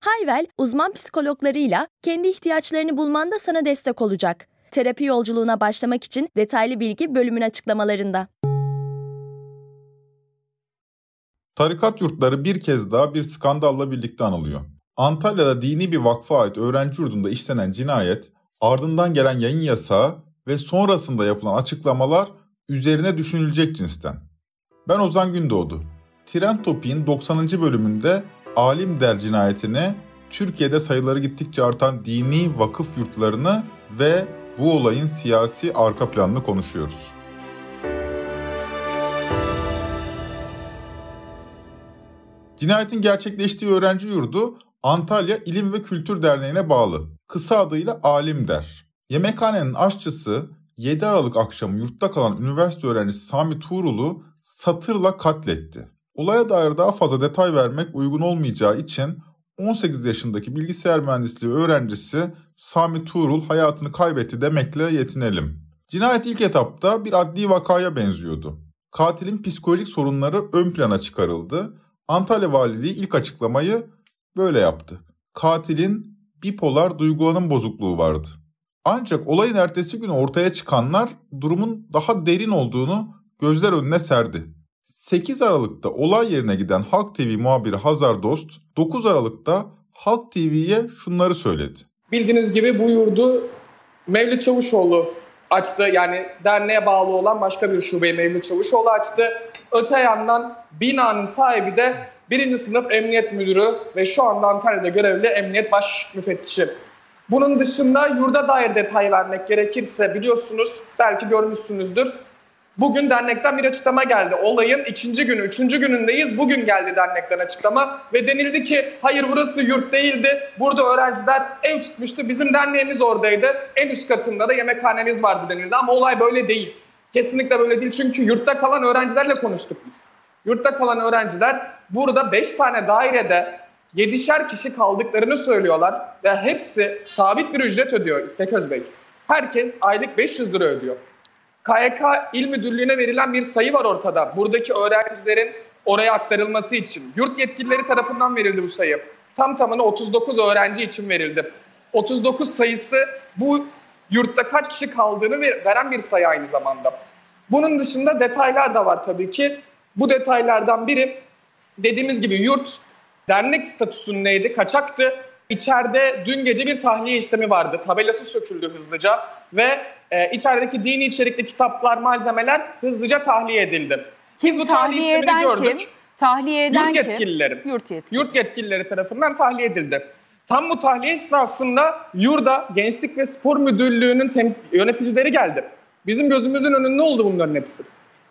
Hayvel, uzman psikologlarıyla kendi ihtiyaçlarını bulmanda sana destek olacak. Terapi yolculuğuna başlamak için detaylı bilgi bölümün açıklamalarında. Tarikat yurtları bir kez daha bir skandalla birlikte anılıyor. Antalya'da dini bir vakfa ait öğrenci yurdunda işlenen cinayet, ardından gelen yayın yasağı ve sonrasında yapılan açıklamalar üzerine düşünülecek cinsten. Ben Ozan Gündoğdu. Tren Topi'nin 90. bölümünde Alim Der cinayetini, Türkiye'de sayıları gittikçe artan dini vakıf yurtlarını ve bu olayın siyasi arka planını konuşuyoruz. Cinayetin gerçekleştiği öğrenci yurdu Antalya İlim ve Kültür Derneği'ne bağlı. Kısa adıyla Alim Der. Yemekhanenin aşçısı 7 Aralık akşamı yurtta kalan üniversite öğrencisi Sami Tuğrul'u satırla katletti. Olaya dair daha fazla detay vermek uygun olmayacağı için 18 yaşındaki bilgisayar mühendisliği öğrencisi Sami Tuğrul hayatını kaybetti demekle yetinelim. Cinayet ilk etapta bir adli vakaya benziyordu. Katilin psikolojik sorunları ön plana çıkarıldı. Antalya Valiliği ilk açıklamayı böyle yaptı. Katilin bipolar duygulanım bozukluğu vardı. Ancak olayın ertesi günü ortaya çıkanlar durumun daha derin olduğunu gözler önüne serdi. 8 Aralık'ta olay yerine giden Halk TV muhabiri Hazar Dost, 9 Aralık'ta Halk TV'ye şunları söyledi. Bildiğiniz gibi bu yurdu Mevlüt Çavuşoğlu açtı. Yani derneğe bağlı olan başka bir şubeyi Mevlüt Çavuşoğlu açtı. Öte yandan binanın sahibi de birinci sınıf emniyet müdürü ve şu anda Antalya'da görevli emniyet baş müfettişi. Bunun dışında yurda dair detay vermek gerekirse biliyorsunuz belki görmüşsünüzdür. Bugün dernekten bir açıklama geldi. Olayın ikinci günü, üçüncü günündeyiz. Bugün geldi dernekten açıklama ve denildi ki hayır burası yurt değildi. Burada öğrenciler ev tutmuştu. Bizim derneğimiz oradaydı. En üst katında da yemekhanemiz vardı denildi ama olay böyle değil. Kesinlikle böyle değil çünkü yurtta kalan öğrencilerle konuştuk biz. Yurtta kalan öğrenciler burada 5 tane dairede 7'şer kişi kaldıklarını söylüyorlar ve hepsi sabit bir ücret ödüyor İpek Özbey. Herkes aylık 500 lira ödüyor. KYK İl Müdürlüğü'ne verilen bir sayı var ortada. Buradaki öğrencilerin oraya aktarılması için. Yurt yetkilileri tarafından verildi bu sayı. Tam tamına 39 öğrenci için verildi. 39 sayısı bu yurtta kaç kişi kaldığını veren bir sayı aynı zamanda. Bunun dışında detaylar da var tabii ki. Bu detaylardan biri dediğimiz gibi yurt dernek statüsündeydi, kaçaktı. İçeride dün gece bir tahliye işlemi vardı. Tabelası söküldü hızlıca ve e, içerideki dini içerikli kitaplar, malzemeler hızlıca tahliye edildi. Kim Biz bu tahliye, tahliye işlemini gördük. Kim? Tahliye eden Yurt yetkilileri. Kim? Yurt yetkilileri. Yurt yetkilileri tarafından tahliye edildi. Tam bu tahliye esnasında yurda Gençlik ve Spor Müdürlüğü'nün yöneticileri geldi. Bizim gözümüzün önünde oldu bunların hepsi?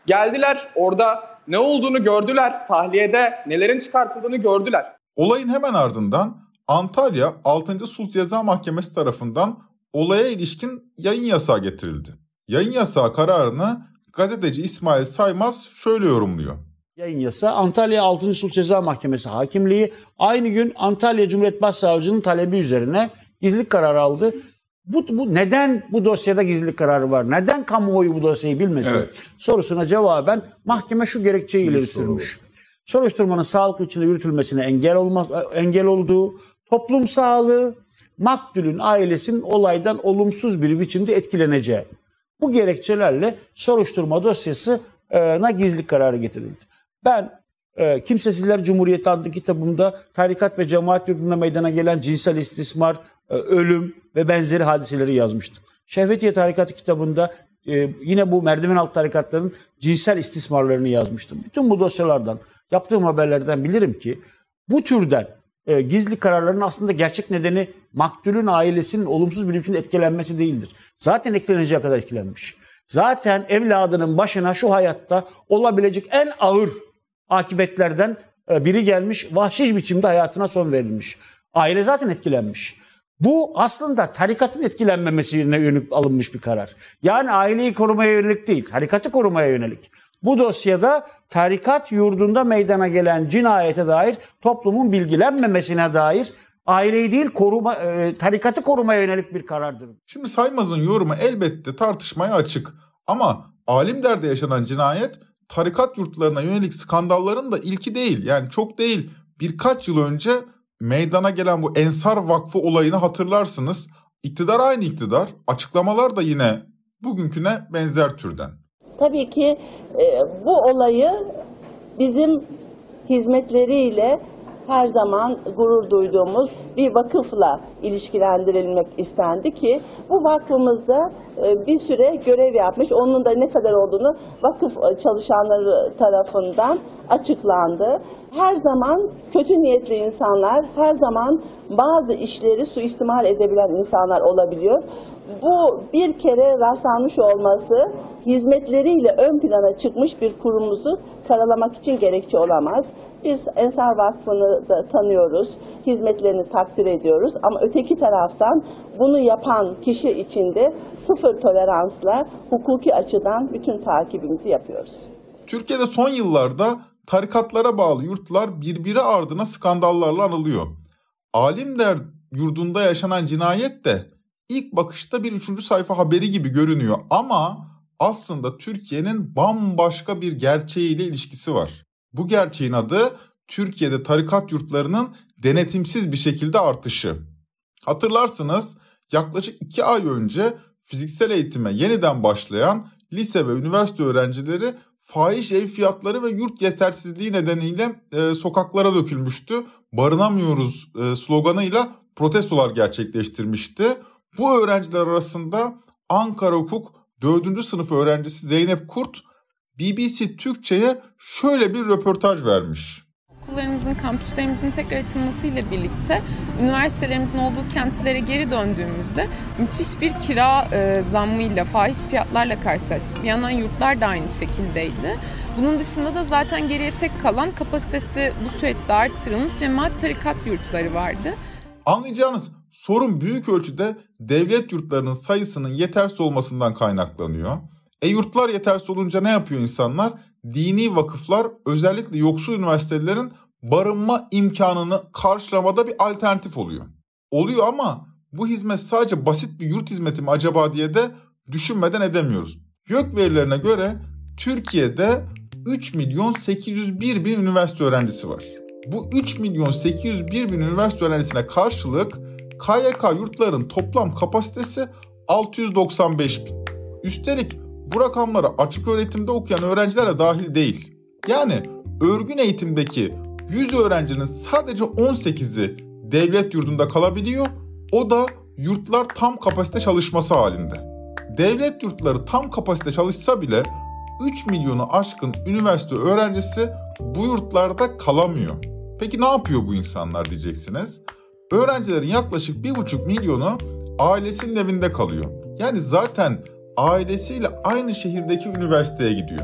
Geldiler orada ne olduğunu gördüler. Tahliyede nelerin çıkartıldığını gördüler. Olayın hemen ardından Antalya 6. Sulh Ceza Mahkemesi tarafından olaya ilişkin yayın yasağı getirildi. Yayın yasağı kararını gazeteci İsmail Saymaz şöyle yorumluyor. Yayın yasağı Antalya 6. Sulh Ceza Mahkemesi hakimliği aynı gün Antalya Cumhuriyet Başsavcının talebi üzerine gizlilik kararı aldı. Bu, bu neden bu dosyada gizlilik kararı var? Neden kamuoyu bu dosyayı bilmesin? Evet. Sorusuna cevaben mahkeme şu gerekçeyi ileri sürmüş. Soruşturmanın sağlıklı içinde yürütülmesine engel olmaz engel olduğu, toplum sağlığı, maktulün ailesinin olaydan olumsuz bir biçimde etkileneceği. Bu gerekçelerle soruşturma dosyasına gizlilik kararı getirildi. Ben e, Kimsesizler Cumhuriyeti adlı kitabımda tarikat ve cemaat yurdunda meydana gelen cinsel istismar, e, ölüm ve benzeri hadiseleri yazmıştım. Şehvetiye Tarikatı kitabında e, yine bu merdiven alt tarikatların cinsel istismarlarını yazmıştım. Bütün bu dosyalardan, yaptığım haberlerden bilirim ki bu türden e, gizli kararların aslında gerçek nedeni maktulün ailesinin olumsuz bir biçimde etkilenmesi değildir. Zaten etkileneceği kadar etkilenmiş. Zaten evladının başına şu hayatta olabilecek en ağır akıbetlerden e, biri gelmiş, vahşi biçimde hayatına son verilmiş. Aile zaten etkilenmiş. Bu aslında tarikatın etkilenmemesine yönelik alınmış bir karar. Yani aileyi korumaya yönelik değil, tarikatı korumaya yönelik. Bu dosyada tarikat yurdunda meydana gelen cinayete dair toplumun bilgilenmemesine dair aileyi değil koruma e, tarikatı korumaya yönelik bir karardır. Şimdi Saymaz'ın yorumu elbette tartışmaya açık ama Alimder'de yaşanan cinayet tarikat yurtlarına yönelik skandalların da ilki değil. Yani çok değil. Birkaç yıl önce meydana gelen bu Ensar Vakfı olayını hatırlarsınız. İktidar aynı iktidar. Açıklamalar da yine bugünküne benzer türden. Tabii ki e, bu olayı bizim hizmetleriyle her zaman gurur duyduğumuz bir vakıfla ilişkilendirilmek istendi ki bu vakfımızda e, bir süre görev yapmış. Onun da ne kadar olduğunu vakıf çalışanları tarafından açıklandı. Her zaman kötü niyetli insanlar, her zaman bazı işleri suistimal edebilen insanlar olabiliyor. Bu bir kere rastlanmış olması hizmetleriyle ön plana çıkmış bir kurumumuzu karalamak için gerekçe olamaz. Biz Ensar Vakfı'nı da tanıyoruz, hizmetlerini takdir ediyoruz ama öteki taraftan bunu yapan kişi içinde sıfır toleransla hukuki açıdan bütün takibimizi yapıyoruz. Türkiye'de son yıllarda tarikatlara bağlı yurtlar birbiri ardına skandallarla anılıyor. Alimler yurdunda yaşanan cinayet de ilk bakışta bir üçüncü sayfa haberi gibi görünüyor ama aslında Türkiye'nin bambaşka bir gerçeğiyle ilişkisi var. Bu gerçeğin adı Türkiye'de tarikat yurtlarının denetimsiz bir şekilde artışı. Hatırlarsınız yaklaşık iki ay önce fiziksel eğitime yeniden başlayan lise ve üniversite öğrencileri fahiş ev fiyatları ve yurt yetersizliği nedeniyle e, sokaklara dökülmüştü. Barınamıyoruz e, sloganıyla protestolar gerçekleştirmişti. Bu öğrenciler arasında Ankara Hukuk 4. sınıf öğrencisi Zeynep Kurt BBC Türkçe'ye şöyle bir röportaj vermiş. Okullarımızın, kampüslerimizin tekrar açılmasıyla birlikte üniversitelerimizin olduğu kentlere geri döndüğümüzde müthiş bir kira e, zammıyla, fahiş fiyatlarla karşılaştık. Bir yandan yurtlar da aynı şekildeydi. Bunun dışında da zaten geriye tek kalan kapasitesi bu süreçte artırılmış cemaat tarikat yurtları vardı. Anlayacağınız sorun büyük ölçüde devlet yurtlarının sayısının yetersiz olmasından kaynaklanıyor. E yurtlar yetersiz olunca ne yapıyor insanlar? Dini vakıflar özellikle yoksul üniversitelerin barınma imkanını karşılamada bir alternatif oluyor. Oluyor ama bu hizmet sadece basit bir yurt hizmeti mi acaba diye de düşünmeden edemiyoruz. YÖK verilerine göre Türkiye'de 3 milyon 801 bin üniversite öğrencisi var. Bu 3 milyon 801 bin üniversite öğrencisine karşılık KYK yurtların toplam kapasitesi 695 bin. Üstelik bu rakamlara açık öğretimde okuyan öğrenciler de dahil değil. Yani örgün eğitimdeki 100 öğrencinin sadece 18'i devlet yurdunda kalabiliyor. O da yurtlar tam kapasite çalışması halinde. Devlet yurtları tam kapasite çalışsa bile 3 milyonu aşkın üniversite öğrencisi bu yurtlarda kalamıyor. Peki ne yapıyor bu insanlar diyeceksiniz? Öğrencilerin yaklaşık 1,5 milyonu ailesinin evinde kalıyor. Yani zaten ailesiyle aynı şehirdeki üniversiteye gidiyor.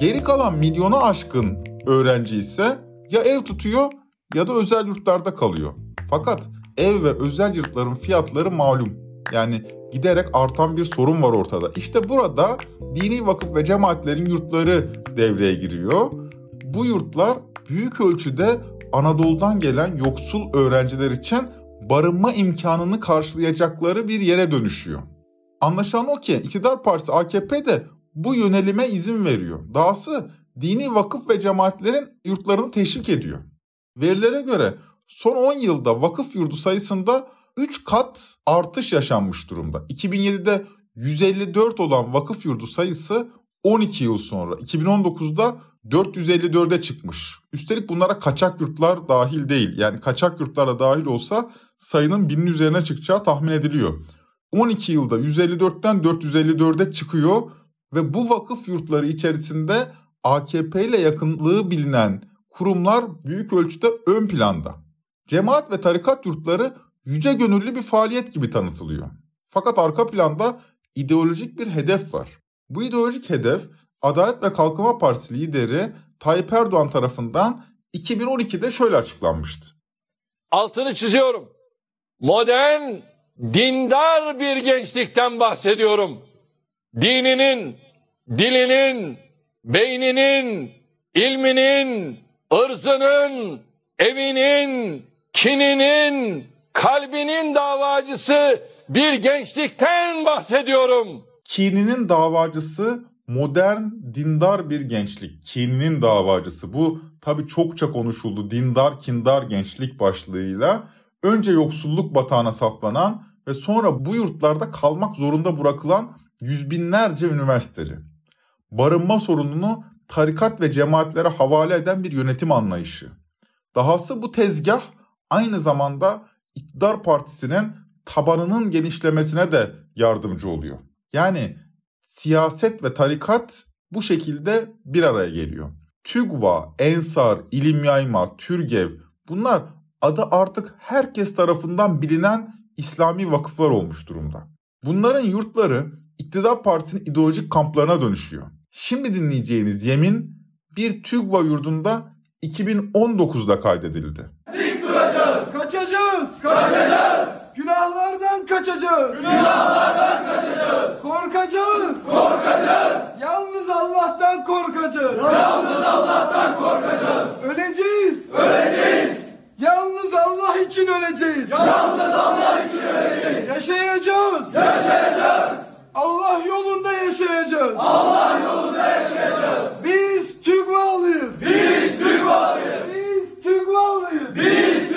Geri kalan milyona aşkın öğrenci ise ya ev tutuyor ya da özel yurtlarda kalıyor. Fakat ev ve özel yurtların fiyatları malum. Yani giderek artan bir sorun var ortada. İşte burada dini vakıf ve cemaatlerin yurtları devreye giriyor. Bu yurtlar büyük ölçüde Anadolu'dan gelen yoksul öğrenciler için barınma imkanını karşılayacakları bir yere dönüşüyor. Anlaşılan o ki iktidar partisi AKP de bu yönelime izin veriyor. Dahası dini vakıf ve cemaatlerin yurtlarını teşvik ediyor. Verilere göre son 10 yılda vakıf yurdu sayısında 3 kat artış yaşanmış durumda. 2007'de 154 olan vakıf yurdu sayısı 12 yıl sonra 2019'da 454'e çıkmış. Üstelik bunlara kaçak yurtlar dahil değil. Yani kaçak yurtlara dahil olsa sayının binin üzerine çıkacağı tahmin ediliyor. 12 yılda 154'ten 454'e çıkıyor ve bu vakıf yurtları içerisinde AKP ile yakınlığı bilinen kurumlar büyük ölçüde ön planda. Cemaat ve tarikat yurtları yüce gönüllü bir faaliyet gibi tanıtılıyor. Fakat arka planda ideolojik bir hedef var. Bu ideolojik hedef Adalet ve Kalkınma Partisi lideri Tayyip Erdoğan tarafından 2012'de şöyle açıklanmıştı. Altını çiziyorum. modern, dindar bir gençlikten bahsediyorum. Dininin, dilinin, beyninin, ilminin, ırzının, evinin, kininin, kalbinin davacısı bir gençlikten bahsediyorum. Kininin davacısı modern, dindar bir gençlik. Kininin davacısı. Bu tabi çokça konuşuldu. Dindar, kindar gençlik başlığıyla. Önce yoksulluk batağına saplanan ve sonra bu yurtlarda kalmak zorunda bırakılan yüz binlerce üniversiteli. Barınma sorununu tarikat ve cemaatlere havale eden bir yönetim anlayışı. Dahası bu tezgah aynı zamanda iktidar partisinin tabanının genişlemesine de yardımcı oluyor. Yani siyaset ve tarikat bu şekilde bir araya geliyor. TÜGVA, Ensar, İlim Yayma, Türgev bunlar adı artık herkes tarafından bilinen İslami vakıflar olmuş durumda. Bunların yurtları iktidar partisinin ideolojik kamplarına dönüşüyor. Şimdi dinleyeceğiniz yemin bir TÜGVA yurdunda 2019'da kaydedildi. Dik duracağız. Kaçacağız. Kaçacağız. Günahlardan kaçacağız. Günahlardan kaçacağız. Korkacağız. Korkacağız. Yalnız Allah'tan korkacağız. Yalnız Allah'tan korkacağız. Öleceğiz. Öleceğiz. Yalnız Allah için öleceğiz. Yalnız Allah için öleceğiz. Yaşayacağız. Yaşayacağız. Allah yolunda yaşayacağız. Allah yolunda yaşayacağız. Biz TÜGVA'lıyız. Biz TÜGVA'lıyız. Biz TÜGVA'lıyız. Biz. Biz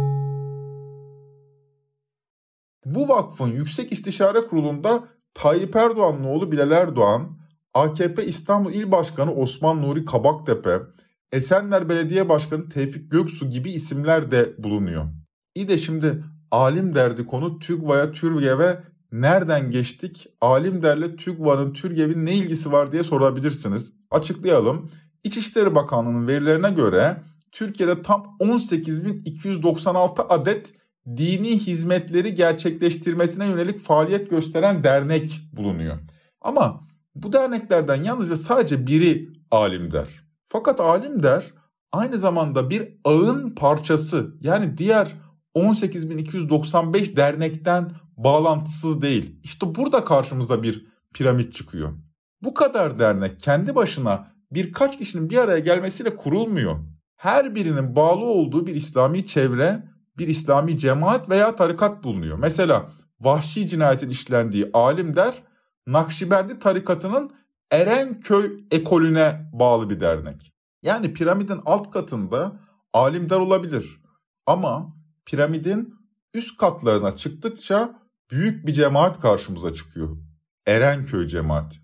Bu vakfın Yüksek İstişare Kurulu'nda Tayyip Erdoğan'ın oğlu Bilal Erdoğan, AKP İstanbul İl Başkanı Osman Nuri Kabaktepe, Esenler Belediye Başkanı Tevfik Göksu gibi isimler de bulunuyor. İyi de şimdi alim derdi konu TÜGVA'ya, TÜRGEV'e nereden geçtik? Alim derle TÜGVA'nın, TÜRGEV'in ne ilgisi var diye sorabilirsiniz. Açıklayalım. İçişleri Bakanlığı'nın verilerine göre Türkiye'de tam 18.296 adet dini hizmetleri gerçekleştirmesine yönelik faaliyet gösteren dernek bulunuyor. Ama bu derneklerden yalnızca sadece biri alim der. Fakat alim der aynı zamanda bir ağın parçası yani diğer 18.295 dernekten bağlantısız değil. İşte burada karşımıza bir piramit çıkıyor. Bu kadar dernek kendi başına birkaç kişinin bir araya gelmesiyle kurulmuyor. Her birinin bağlı olduğu bir İslami çevre, bir İslami cemaat veya tarikat bulunuyor. Mesela vahşi cinayetin işlendiği alim der, Nakşibendi tarikatının Erenköy ekolüne bağlı bir dernek. Yani piramidin alt katında alimdar olabilir. Ama piramidin üst katlarına çıktıkça büyük bir cemaat karşımıza çıkıyor. Erenköy cemaati.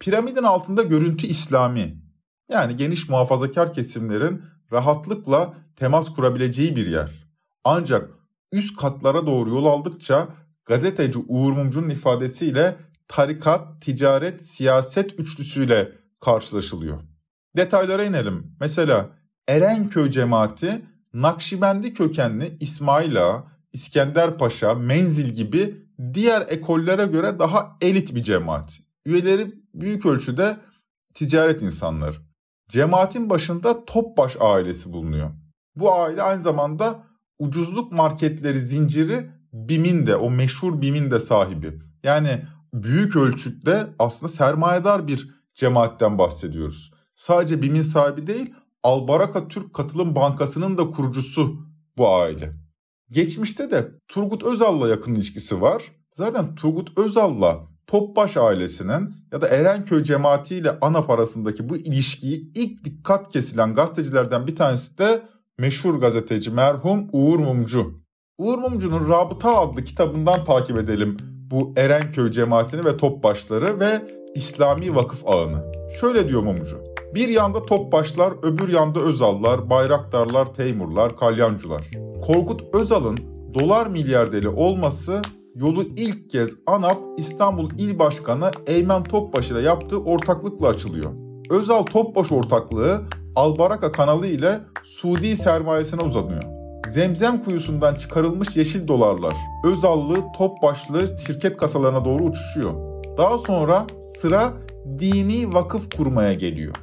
Piramidin altında görüntü İslami. Yani geniş muhafazakar kesimlerin rahatlıkla temas kurabileceği bir yer. Ancak üst katlara doğru yol aldıkça gazeteci Uğur Mumcu'nun ifadesiyle tarikat, ticaret, siyaset üçlüsüyle karşılaşılıyor. Detaylara inelim. Mesela Erenköy cemaati Nakşibendi kökenli İsmail Ağa, İskender Paşa, Menzil gibi diğer ekollere göre daha elit bir cemaat. Üyeleri büyük ölçüde ticaret insanları. Cemaatin başında Topbaş ailesi bulunuyor. Bu aile aynı zamanda ucuzluk marketleri zinciri BİM'in de o meşhur BİM'in de sahibi. Yani büyük ölçütte aslında sermayedar bir cemaatten bahsediyoruz. Sadece BİM'in sahibi değil Albaraka Türk Katılım Bankası'nın da kurucusu bu aile. Geçmişte de Turgut Özal'la yakın ilişkisi var. Zaten Turgut Özal'la Topbaş ailesinin ya da Erenköy cemaatiyle ANAP arasındaki bu ilişkiyi ilk dikkat kesilen gazetecilerden bir tanesi de meşhur gazeteci merhum Uğur Mumcu. Uğur Mumcu'nun Rabıta adlı kitabından takip edelim bu Erenköy cemaatini ve Topbaşları ve İslami vakıf ağını. Şöyle diyor Mumcu. Bir yanda Topbaşlar, öbür yanda Özallar, Bayraktarlar, Teymurlar, Kalyancular. Korkut Özal'ın dolar milyarderi olması yolu ilk kez ANAP İstanbul İl Başkanı Eymen Topbaş ile yaptığı ortaklıkla açılıyor. Özal Topbaş ortaklığı Albaraka kanalı ile Suudi sermayesine uzanıyor. Zemzem kuyusundan çıkarılmış yeşil dolarlar Özallı Topbaşlı şirket kasalarına doğru uçuşuyor. Daha sonra sıra dini vakıf kurmaya geliyor.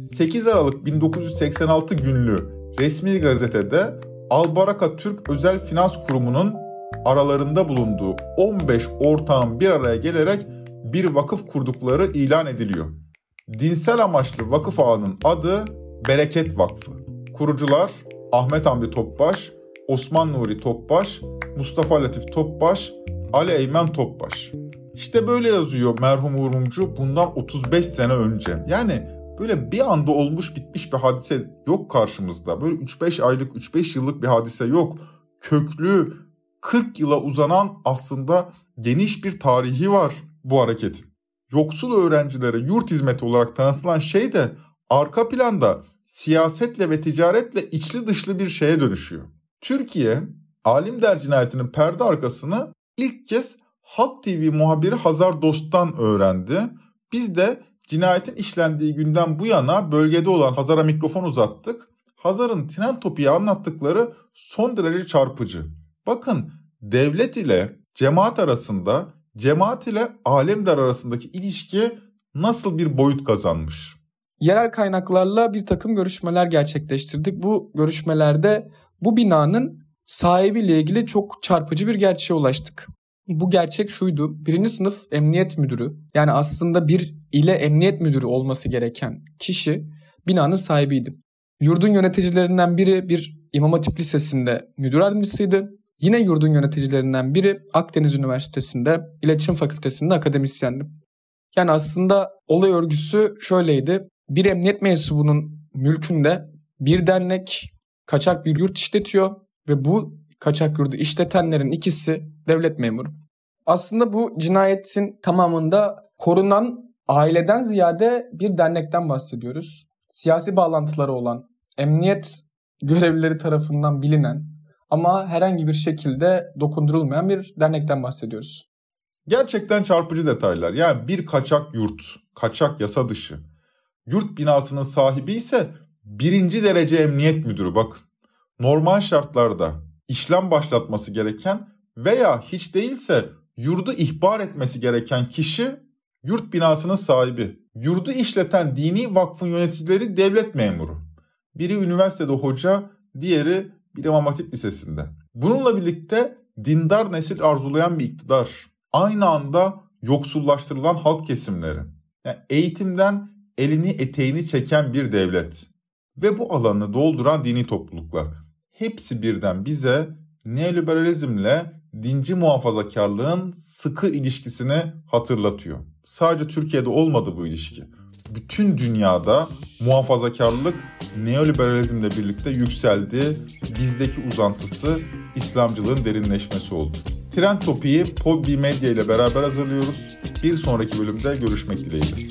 8 Aralık 1986 günlü resmi gazetede Albaraka Türk Özel Finans Kurumu'nun aralarında bulunduğu 15 ortağın bir araya gelerek bir vakıf kurdukları ilan ediliyor. Dinsel amaçlı vakıf ağının adı Bereket Vakfı. Kurucular Ahmet Hamdi Topbaş, Osman Nuri Topbaş, Mustafa Latif Topbaş, Ali Eymen Topbaş. İşte böyle yazıyor merhum Uğur Mumcu bundan 35 sene önce. Yani böyle bir anda olmuş bitmiş bir hadise yok karşımızda. Böyle 3-5 aylık, 3-5 yıllık bir hadise yok. Köklü, 40 yıla uzanan aslında geniş bir tarihi var bu hareketin. Yoksul öğrencilere yurt hizmeti olarak tanıtılan şey de arka planda siyasetle ve ticaretle içli dışlı bir şeye dönüşüyor. Türkiye, Alimder cinayetinin perde arkasını ilk kez Halk TV muhabiri Hazar Dost'tan öğrendi. Biz de cinayetin işlendiği günden bu yana bölgede olan Hazar'a mikrofon uzattık. Hazar'ın tren topiye anlattıkları son derece çarpıcı. Bakın devlet ile cemaat arasında, cemaat ile alemdar arasındaki ilişki nasıl bir boyut kazanmış? Yerel kaynaklarla bir takım görüşmeler gerçekleştirdik. Bu görüşmelerde bu binanın sahibiyle ilgili çok çarpıcı bir gerçeğe ulaştık. Bu gerçek şuydu. Birinci sınıf emniyet müdürü yani aslında bir ile emniyet müdürü olması gereken kişi binanın sahibiydi. Yurdun yöneticilerinden biri bir İmam Hatip Lisesi'nde müdür yardımcısıydı. Yine yurdun yöneticilerinden biri Akdeniz Üniversitesi'nde İletişim Fakültesi'nde akademisyendi. Yani aslında olay örgüsü şöyleydi. Bir emniyet mensubunun mülkünde bir dernek kaçak bir yurt işletiyor ve bu kaçak yurdu işletenlerin ikisi devlet memuru. Aslında bu cinayetin tamamında korunan aileden ziyade bir dernekten bahsediyoruz. Siyasi bağlantıları olan, emniyet görevlileri tarafından bilinen ama herhangi bir şekilde dokundurulmayan bir dernekten bahsediyoruz. Gerçekten çarpıcı detaylar. Yani bir kaçak yurt, kaçak yasa dışı. Yurt binasının sahibi ise birinci derece emniyet müdürü bakın. Normal şartlarda işlem başlatması gereken veya hiç değilse yurdu ihbar etmesi gereken kişi yurt binasının sahibi. Yurdu işleten dini vakfın yöneticileri devlet memuru. Biri üniversitede hoca, diğeri bir İmam Hatip Lisesi'nde. Bununla birlikte dindar nesil arzulayan bir iktidar. Aynı anda yoksullaştırılan halk kesimleri. Yani eğitimden elini eteğini çeken bir devlet. Ve bu alanı dolduran dini topluluklar. Hepsi birden bize neoliberalizmle dinci muhafazakarlığın sıkı ilişkisini hatırlatıyor. Sadece Türkiye'de olmadı bu ilişki. Bütün dünyada muhafazakarlık neoliberalizmle birlikte yükseldi. Bizdeki uzantısı İslamcılığın derinleşmesi oldu. Trend Topi'yi Podbi Medya ile beraber hazırlıyoruz. Bir sonraki bölümde görüşmek dileğiyle.